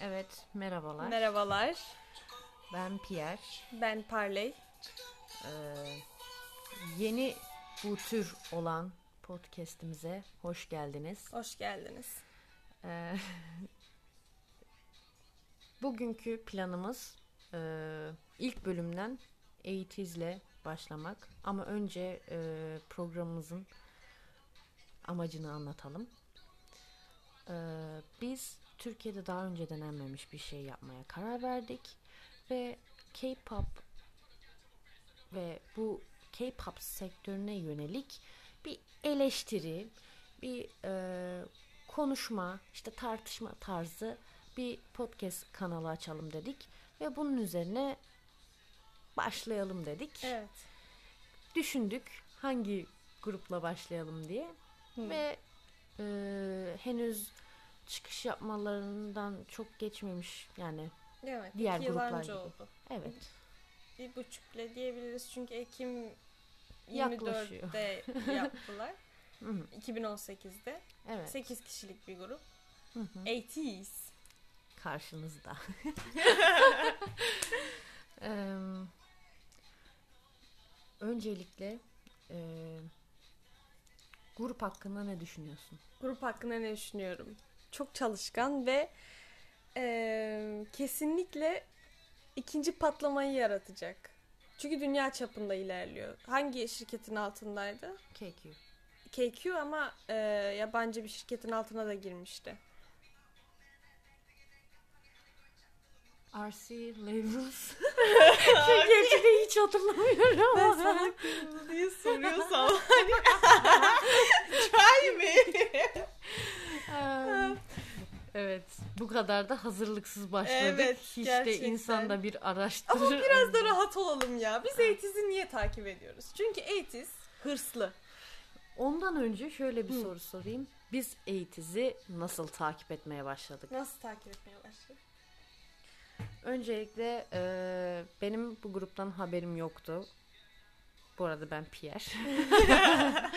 Evet, merhabalar. Merhabalar. Ben Pierre. Ben Parley. Ee, yeni bu tür olan podcast'imize hoş geldiniz. Hoş geldiniz. Ee, bugünkü planımız e, ilk bölümden eğitizle başlamak. Ama önce e, programımızın amacını anlatalım. Ee, biz Türkiye'de daha önce denenmemiş bir şey yapmaya karar verdik ve K-pop ve bu K-pop sektörüne yönelik bir eleştiri, bir e, konuşma, işte tartışma tarzı bir podcast kanalı açalım dedik ve bunun üzerine başlayalım dedik. Evet. Düşündük hangi grupla başlayalım diye Hı. ve e, henüz çıkış yapmalarından çok geçmemiş yani Evet. diğer gruplar gibi. oldu. evet Bir buçuk bile diyebiliriz çünkü Ekim Yaklaşıyor. 24'te yaptılar. Hı hı, 2018'de. evet 8 kişilik bir grup. Hı hı. 80s. karşınızda. Öncelikle e, grup hakkında ne düşünüyorsun? Grup hakkında ne düşünüyorum? Çok çalışkan ve eee, kesinlikle ikinci patlamayı yaratacak. Çünkü dünya çapında ilerliyor. Hangi şirketin altındaydı? KQ. KQ ama eee, yabancı bir şirketin altına da girmişti. RC Labels. Gerçekten hiç hatırlamıyorum ama. salak diye soruyorsam try me. Evet. Bu kadar da hazırlıksız başladık. Evet, Hiç de gerçekten. insan da bir araştırır. Ama biraz da rahat olalım ya. Biz ATEEZ'i niye takip ediyoruz? Çünkü ATEEZ hırslı. Ondan önce şöyle bir Hı. soru sorayım. Biz ATEEZ'i nasıl takip etmeye başladık? Nasıl takip etmeye başladı? Öncelikle e, benim bu gruptan haberim yoktu. Bu arada ben Pierre.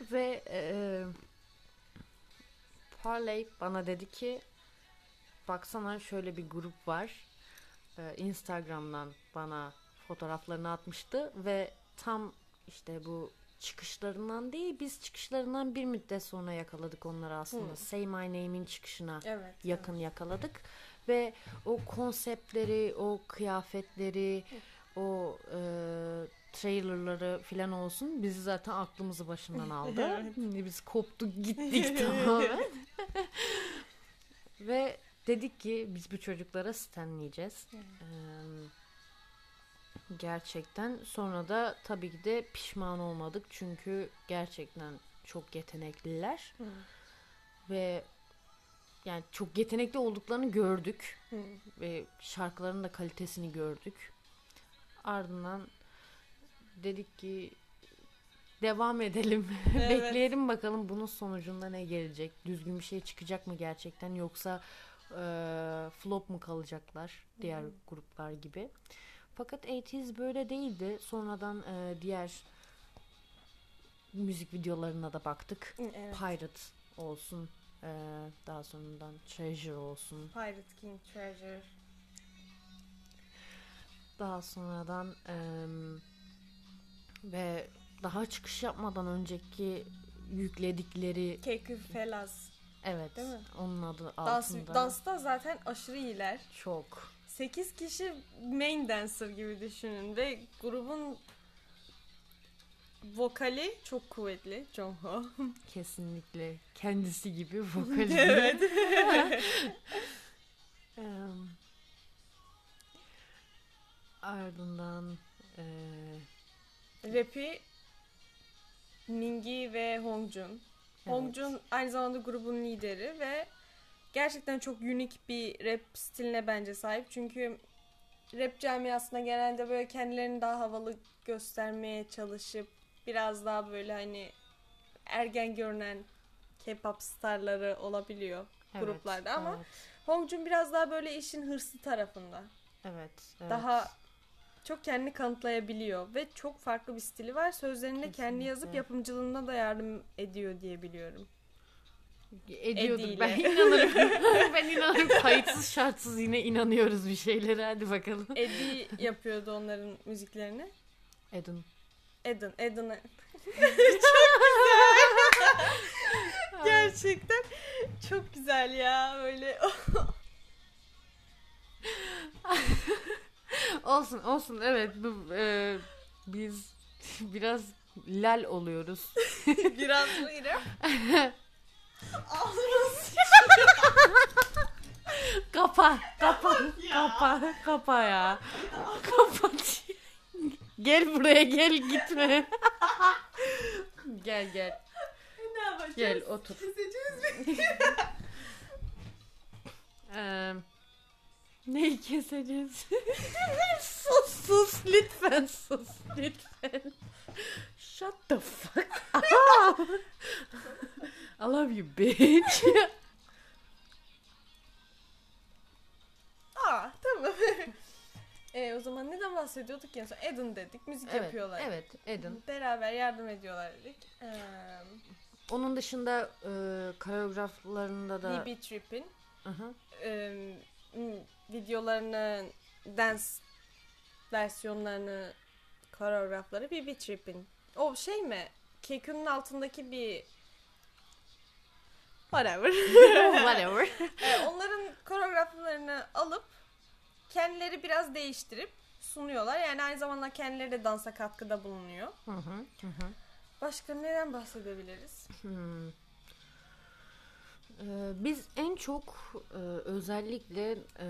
Ve e, Parley bana dedi ki baksana şöyle bir grup var. E, Instagram'dan bana fotoğraflarını atmıştı ve tam işte bu çıkışlarından değil biz çıkışlarından bir müddet sonra yakaladık onları aslında. Hı. Say My Name'in çıkışına Evet. yakın yakaladık ve o konseptleri, o kıyafetleri, o e, trailerları filan olsun bizi zaten aklımızı başından aldı. Evet. Biz koptuk gittik tamamen. ve dedik ki biz bu çocuklara stenleyeceğiz. Evet. Eee, gerçekten sonra da tabii ki de pişman olmadık çünkü gerçekten çok yetenekliler Hı. ve yani çok yetenekli olduklarını gördük Hı. ve şarkıların da kalitesini gördük. Ardından dedik ki devam edelim. Evet. Bekleyelim bakalım bunun sonucunda ne gelecek. Düzgün bir şey çıkacak mı gerçekten yoksa e, flop mu kalacaklar diğer gruplar gibi. Fakat 80's böyle değildi. Sonradan e, diğer müzik videolarına da baktık. Evet. Pirate olsun. e, daha sonradan Treasure olsun. Pirate King Treasure. Daha sonradan em, ve daha çıkış yapmadan önceki yükledikleri KQ Fellas. evet Değil mi? onun adı Dans, altında dansta zaten aşırı iyiler. çok 8 kişi main dancer gibi düşünün ve grubun vokali çok kuvvetli. Jongho. kesinlikle kendisi gibi vokali evet. Em, ardından e, Rap'i Mingi ve Hongjun. Hongjun aynı zamanda grubun lideri ve gerçekten çok unik bir rap stiline bence sahip. Çünkü rap camiasında genelde böyle kendilerini daha havalı göstermeye çalışıp biraz daha böyle hani ergen görünen K-pop starları olabiliyor evet, gruplarda ama evet, Hongjun biraz daha böyle işin hırslı tarafında. evet, evet. Daha çok kendini kanıtlayabiliyor ve çok farklı bir stili var. Sözlerini de kendi yazıp Kesinlikle. yapımcılığına da yardım ediyor diye biliyorum. Ediyordur. Ediyle. Ben inanırım. ben inanırım. Kayıtsız şartsız yine inanıyoruz bir şeylere. Hadi bakalım. Eddie yapıyordu onların müziklerini. Edun. Eden, Eden'ı. Gerçekten çok güzel ya böyle. olsun olsun evet bu, e, biz biraz lal oluyoruz. Biraz böyle. Ağzımız. Kapa kapa kapa kapa ya. Kapat. gel buraya gel gitme. gel gel ne yapacağız? gel otur. Keseceğiz mi? Ee, neyi keseceğiz? sus sus lütfen sus lütfen. Shut the fuck up. I love you bitch. Aa tamam. e, o zaman neden bahsediyorduk ya? Eden dedik. Müzik evet, yapıyorlar. evet Eden. Beraber yardım ediyorlar dedik. Ee, Onun dışında e, koreograflarında da BB Trip'in Aha. e, videolarını, dance versiyonlarını, koreografları BB Trip'in. O şey mi? Kekun'un altındaki bir whatever. whatever. Ee, onların koreograflarını alıp kendileri biraz değiştirip sunuyorlar. Yani aynı zamanda kendileri de dansa katkıda bulunuyor. Hı hı, hı hı. Başka neden bahsedebiliriz? Hmm. Ee, biz en çok e, özellikle e,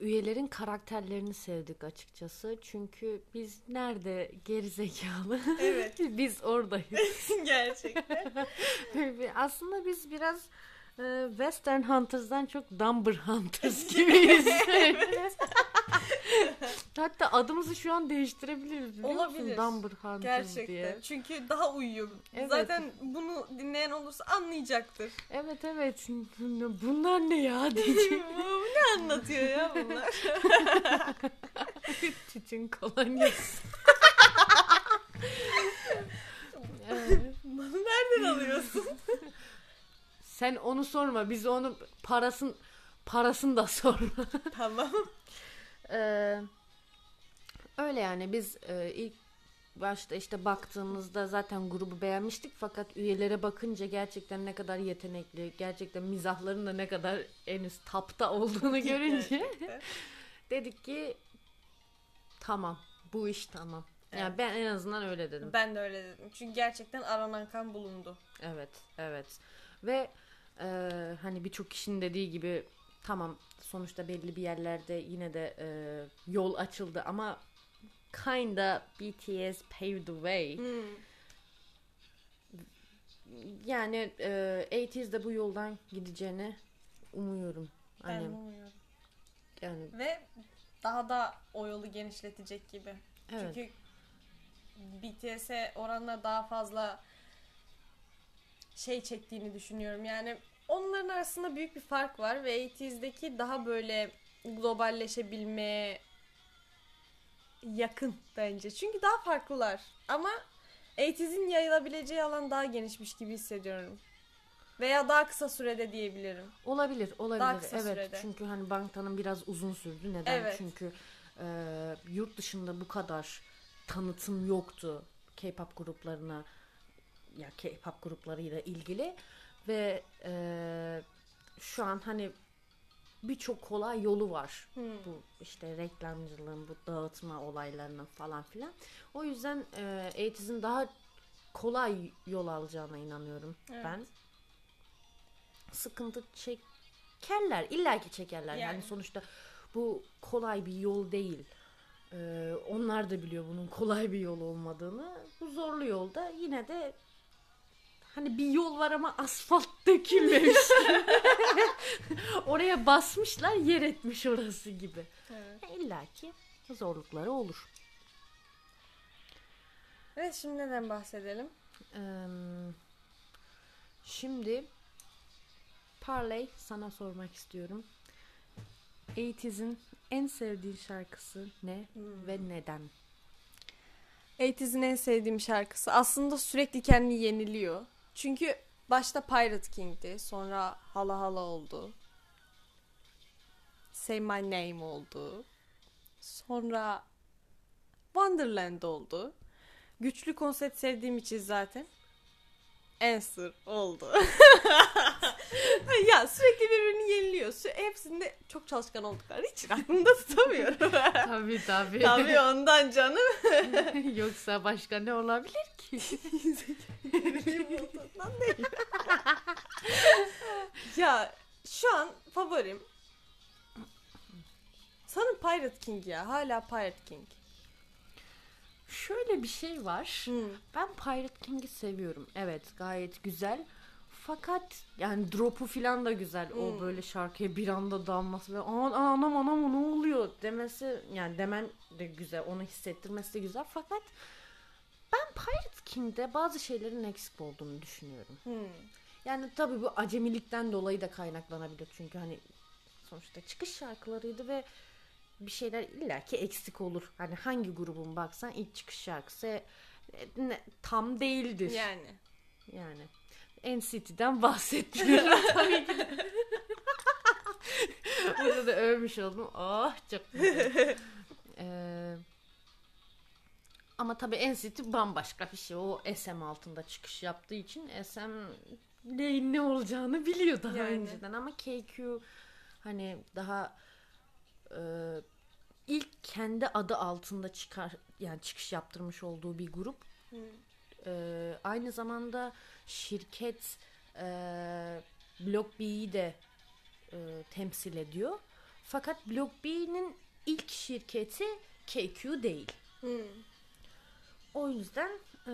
üyelerin karakterlerini sevdik açıkçası. Çünkü biz nerede gerizekalı? Evet. biz oradayız. Gerçekten. Aslında biz biraz e, Western Hunters'dan çok Dumber Hunters gibiyiz. Hatta adımızı şu an değiştirebiliriz biliyor Olabilir. musun? Dumber Hunters Gerçekten. diye. Çünkü daha uyuyor. Evet. Zaten bunu dinleyen olursa anlayacaktır. Evet evet. Bunlar ne ya diyecek. Bu ne anlatıyor ya bunlar? Tütün kolonyası. Bunu nereden alıyorsun? Sen onu sorma. Biz onun parasın parasını da sorma. tamam. Ee, öyle yani biz e, ilk başta işte baktığımızda zaten grubu beğenmiştik fakat üyelere bakınca gerçekten ne kadar yetenekli, gerçekten mizahların da ne kadar en üst tapta olduğunu görünce dedik ki tamam bu iş tamam. Yani Evet. ben en azından öyle dedim. Ben de öyle dedim. Çünkü gerçekten aranan kan bulundu. Evet, evet. Ve e, hani birçok kişinin dediği gibi tamam sonuçta belli bir yerlerde yine de e, yol açıldı ama kinda BTS paved the way. Yani e, 80's'de bu yoldan gideceğini umuyorum. Ben Hani de umuyorum. yani Ve daha da o yolu genişletecek gibi. evet. Çünkü BTS'e oranla daha fazla şey çektiğini düşünüyorum. Yani onların arasında büyük bir fark var ve 80's'deki daha böyle globalleşebilmeye yakın bence. Çünkü daha farklılar. Ama 80's'in yayılabileceği alan daha genişmiş gibi hissediyorum. Veya daha kısa sürede diyebilirim. Olabilir, olabilir. Daha kısa evet. sürede. Çünkü hani Bangtan'ın biraz uzun sürdü. Neden? Evet. Çünkü e, yurt dışında bu kadar tanıtım yoktu K-pop gruplarına ya K-pop gruplarıyla ilgili ve e, şu an hani birçok kolay yolu var. Hmm. Bu işte reklamcılığın, bu dağıtma olaylarının falan filan. O yüzden e, daha kolay yol alacağına inanıyorum Evet. ben. Sıkıntı çekerler. İlla ki çekerler. Yani. Yani. sonuçta bu kolay bir yol değil. Ee, onlar da biliyor bunun kolay bir yol olmadığını. Bu zorlu yolda yine de hani bir yol var ama asfalt dökülmemiş. Oraya basmışlar yer etmiş orası gibi. Evet. İlla ki zorlukları olur. Evet şimdi neden bahsedelim? Ee, şimdi Parley sana sormak istiyorum. 80's'in en sevdiğin şarkısı ne Hmm. ve neden? 80's'in en sevdiğim şarkısı. Aslında sürekli kendini yeniliyor. Çünkü başta Pirate King'di. Sonra Hala Hala oldu. Say My Name oldu. Sonra Wonderland oldu. Güçlü konsept sevdiğim için zaten Answer oldu. ya sürekli birbirini yeniliyor. Hepsinde çok çalışkan oldukları için aklımda tutamıyorum. tabii tabii. Tabii ondan canım. Yoksa başka ne olabilir ki? Olduğundan değil. ya şu an favorim sanırım Pirate King ya. Hala Pirate King. Şöyle bir şey var. Hmm. Ben Pirate King'i seviyorum. Evet gayet güzel. Fakat yani drop'u falan da güzel. Hmm. O böyle şarkıya bir anda dalması ve "Aa, anam anam ne oluyor demesi yani demen de güzel. Onu hissettirmesi de güzel. Fakat ben Pirate King'de bazı şeylerin eksik olduğunu düşünüyorum. Hmm. Yani tabii bu acemilikten dolayı da kaynaklanabilir. Çünkü hani sonuçta çıkış şarkılarıydı ve bir şeyler illaki eksik olur. Hani hangi grubun baksan ilk çıkış şarkısı e, ne- tam değildir. Yani. Yani NCT'den bahsetmiyorum tabii ki. Burada da övmüş oldum. Ah çok güzel. Ee, ama tabii NCT bambaşka bir şey. O SM altında çıkış yaptığı için SM neyin ne olacağını biliyor daha Yani. önceden. Ama KQ hani daha e, ilk kendi adı altında çıkar yani çıkış yaptırmış olduğu bir grup. Hmm. Ee, aynı zamanda şirket e, Block B'yi de e, temsil ediyor. Fakat Block B'nin ilk şirketi KQ değil. Hmm. O yüzden e,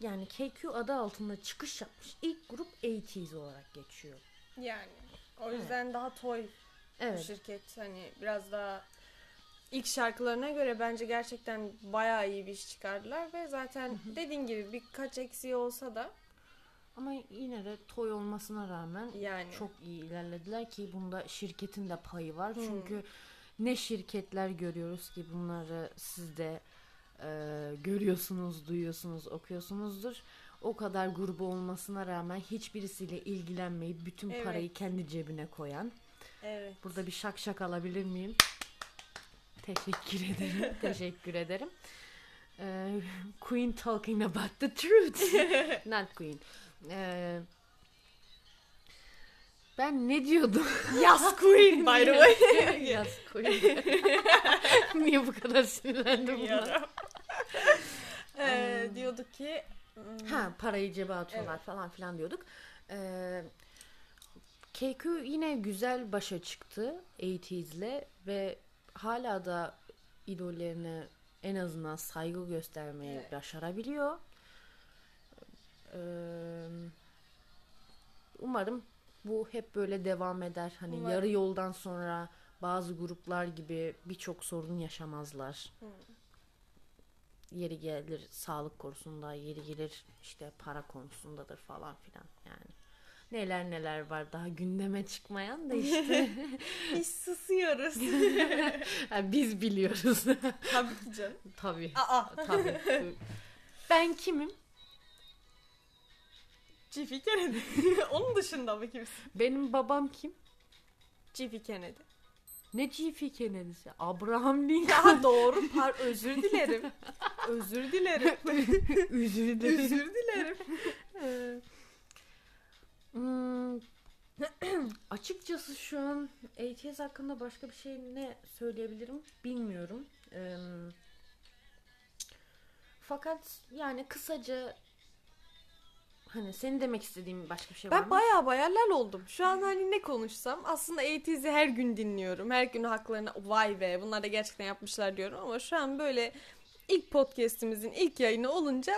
yani KQ adı altında çıkış yapmış ilk grup 80s olarak geçiyor. Yani. O yüzden daha toy Evet. şirket. Hani biraz daha ilk şarkılarına göre bence gerçekten bayağı iyi bir iş çıkardılar ve zaten dediğin gibi birkaç eksiği olsa da Ama yine de toy olmasına rağmen yani çok iyi ilerlediler ki bunda şirketin de payı var. Hmm. Çünkü ne şirketler görüyoruz ki bunları siz de e, görüyorsunuz, duyuyorsunuz, okuyorsunuzdur. O kadar grubu olmasına rağmen hiçbirisiyle ilgilenmeyip bütün Evet. parayı kendi cebine koyan. evet. Burada bir şak şak alabilir miyim? Teşekkür ederim. Teşekkür ederim. E, Queen talking about the truth. Not Queen. E, ben ne diyordum? Yas Queen by the way. Yaz Queen. Niye bu kadar sinirlendim buna? Ee, diyorduk ki hmm, Ha parayı cebe atıyorlar Evet. falan filan diyorduk. Ee, KQ yine güzel başa çıktı 80's'le ve hala da idollerine en azından saygı göstermeyi Evet. başarabiliyor. Ee, umarım bu hep böyle devam eder. Hani Umarım. yarı yoldan sonra bazı gruplar gibi birçok sorun yaşamazlar. Hmm. Yeri gelir sağlık konusunda, yeri gelir işte para konusundadır falan filan yani. Neler neler var daha gündeme çıkmayan da işte biz susuyoruz. Biz biliyoruz. Tabii ki canım. tabii. Aa. tabii. Ben kimim? Jiffy Kennedy. Onun dışında mı kimsin? Benim babam kim? Jiffy Kennedy. Ne G.F. Kennedy'si? Abraham Lincoln. Ya doğru par özür dilerim. özür dilerim. Üzüldüm. özür dilerim. Hmm, açıkçası şu an ATS hakkında başka bir şey ne söyleyebilirim bilmiyorum. Ee, fakat yani kısaca hani senin demek istediğin başka bir şey var Ben mı? baya baya lal oldum. Şu an hani ne konuşsam aslında ATZ'i her gün dinliyorum. Her gün haklarına vay be bunlar da gerçekten yapmışlar diyorum ama şu an böyle ilk podcast'imizin ilk yayını olunca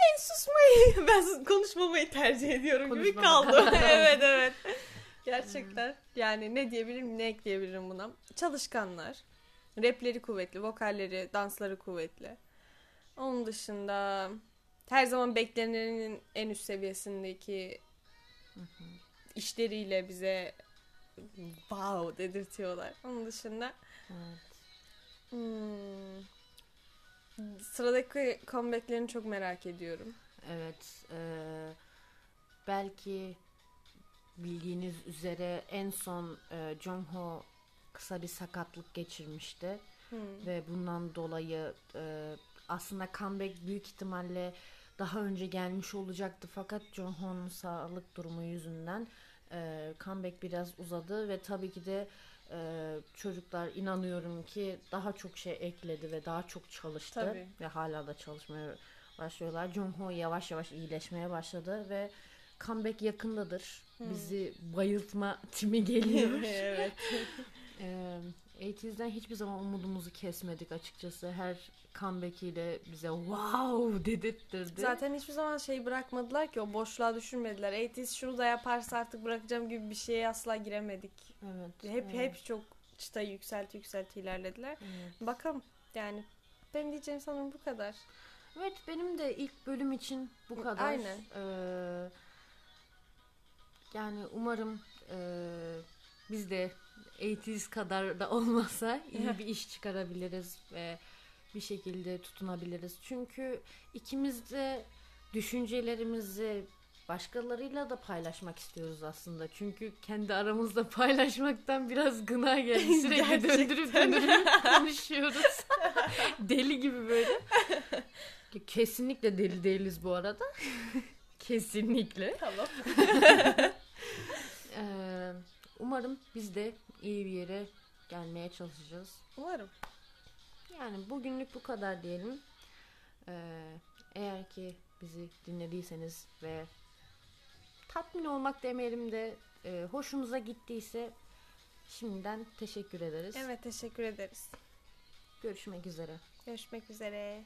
ben susmayı, ben konuşmamayı tercih ediyorum gibi Konuşmamak. kaldım. evet evet. Gerçekten yani ne diyebilirim ne ekleyebilirim buna. Çalışkanlar. Rapleri kuvvetli, vokalleri, dansları kuvvetli. Onun dışında her zaman beklenenin en üst seviyesindeki işleriyle bize wow dedirtiyorlar. Onun dışında Evet. hmm, sıradaki comebacklerini çok merak ediyorum. Evet. eee, belki bildiğiniz üzere en son e, Jongho kısa bir sakatlık geçirmişti Hmm. ve bundan dolayı e, aslında comeback büyük ihtimalle daha önce gelmiş olacaktı fakat Jongho'nun sağlık durumu yüzünden e, comeback biraz uzadı ve tabii ki de e, çocuklar inanıyorum ki daha çok şey ekledi ve daha çok çalıştı Tabii. ve hala da çalışmaya başlıyorlar. Jongho yavaş yavaş iyileşmeye başladı ve comeback yakındadır. Bizi bayıltma timi geliyor. evet. 80'den hiçbir zaman umudumuzu kesmedik açıkçası. Her comeback'iyle bize wow dedirttirdi. Zaten hiçbir zaman şey bırakmadılar ki o boşluğa düşürmediler. 80's şunu da yaparsa artık bırakacağım gibi bir şeye asla giremedik. evet. Hep evet, hep çok çıtayı yükselti yükselti ilerlediler. evet. Bakalım yani benim diyeceğim sanırım bu kadar. Evet benim de ilk bölüm için bu kadar. Aynen. Ee, yani umarım e, biz de 80's kadar da olmasa iyi bir iş çıkarabiliriz ve bir şekilde tutunabiliriz. Çünkü ikimiz de düşüncelerimizi başkalarıyla da paylaşmak istiyoruz aslında. Çünkü kendi aramızda paylaşmaktan biraz gına geldi. Sürekli Gerçekten. döndürüp döndürüp konuşuyoruz. Deli gibi böyle. Kesinlikle deli değiliz bu arada. Kesinlikle. Tamam. Umarım biz de iyi bir yere gelmeye çalışacağız. Umarım. Yani bugünlük bu kadar diyelim. Ee, eğer ki bizi dinlediyseniz ve tatmin olmak demeyelim de e, hoşunuza gittiyse şimdiden teşekkür ederiz. Evet teşekkür ederiz. Görüşmek üzere. Görüşmek üzere.